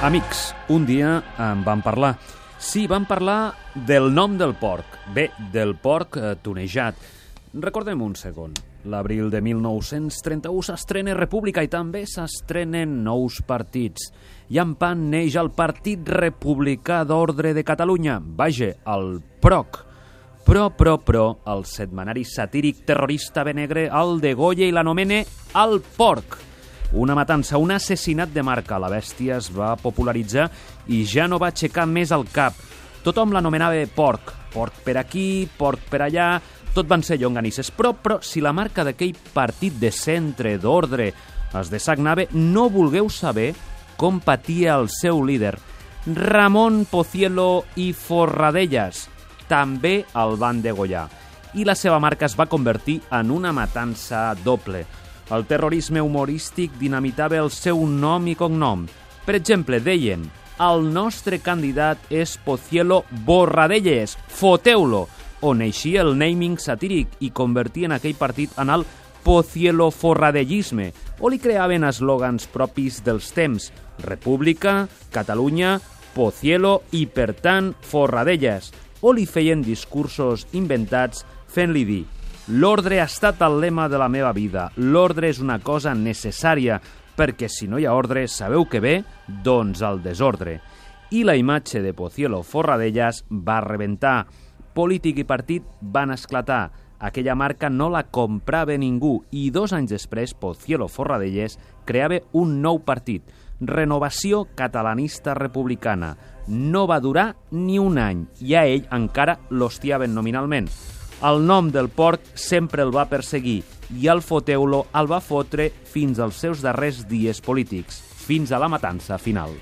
Amics, un dia en van parlar. Sí, van parlar del nom del porc. Bé, del porc eh, tunejat. Recordem un segon. L'abril de 1931 s'estrena República i també s'estrenen nous partits. I en pan neix el Partit Republicà d'Ordre de Catalunya. Vaja, el PROC. Però, però, però, el setmanari satíric terrorista benegre el degolla i l'anomena el porc. Una matança, un assassinat de marca. La bèstia es va popularitzar i ja no va aixecar més el cap. Tothom l'anomenava porc. Porc per aquí, porc per allà... Tot van ser llonganisses. Però, però, si la marca d'aquell partit de centre, d'ordre, es desagnava, no vulgueu saber com patia el seu líder. Ramon Pocielo i Forradellas també el van degollar. I la seva marca es va convertir en una matança doble. El terrorisme humorístic dinamitava el seu nom i cognom. Per exemple, deien el nostre candidat és Pocielo Borradelles, foteu-lo, on eixia el naming satíric i convertien aquell partit en el Pocielo Forradellisme, o li creaven eslògans propis dels temps, República, Catalunya, Pocielo i, per tant, Forradelles, o li feien discursos inventats fent-li dir L'ordre ha estat el lema de la meva vida. L'ordre és una cosa necessària, perquè si no hi ha ordre, sabeu què ve? Doncs el desordre. I la imatge de Pocielo Forradellas va rebentar. Polític i partit van esclatar. Aquella marca no la comprava ningú i dos anys després Pocielo Forradellas creava un nou partit, Renovació Catalanista Republicana. No va durar ni un any i a ell encara l'hostiaven nominalment. El nom del porc sempre el va perseguir i el foteulo el va fotre fins als seus darrers dies polítics, fins a la matança final.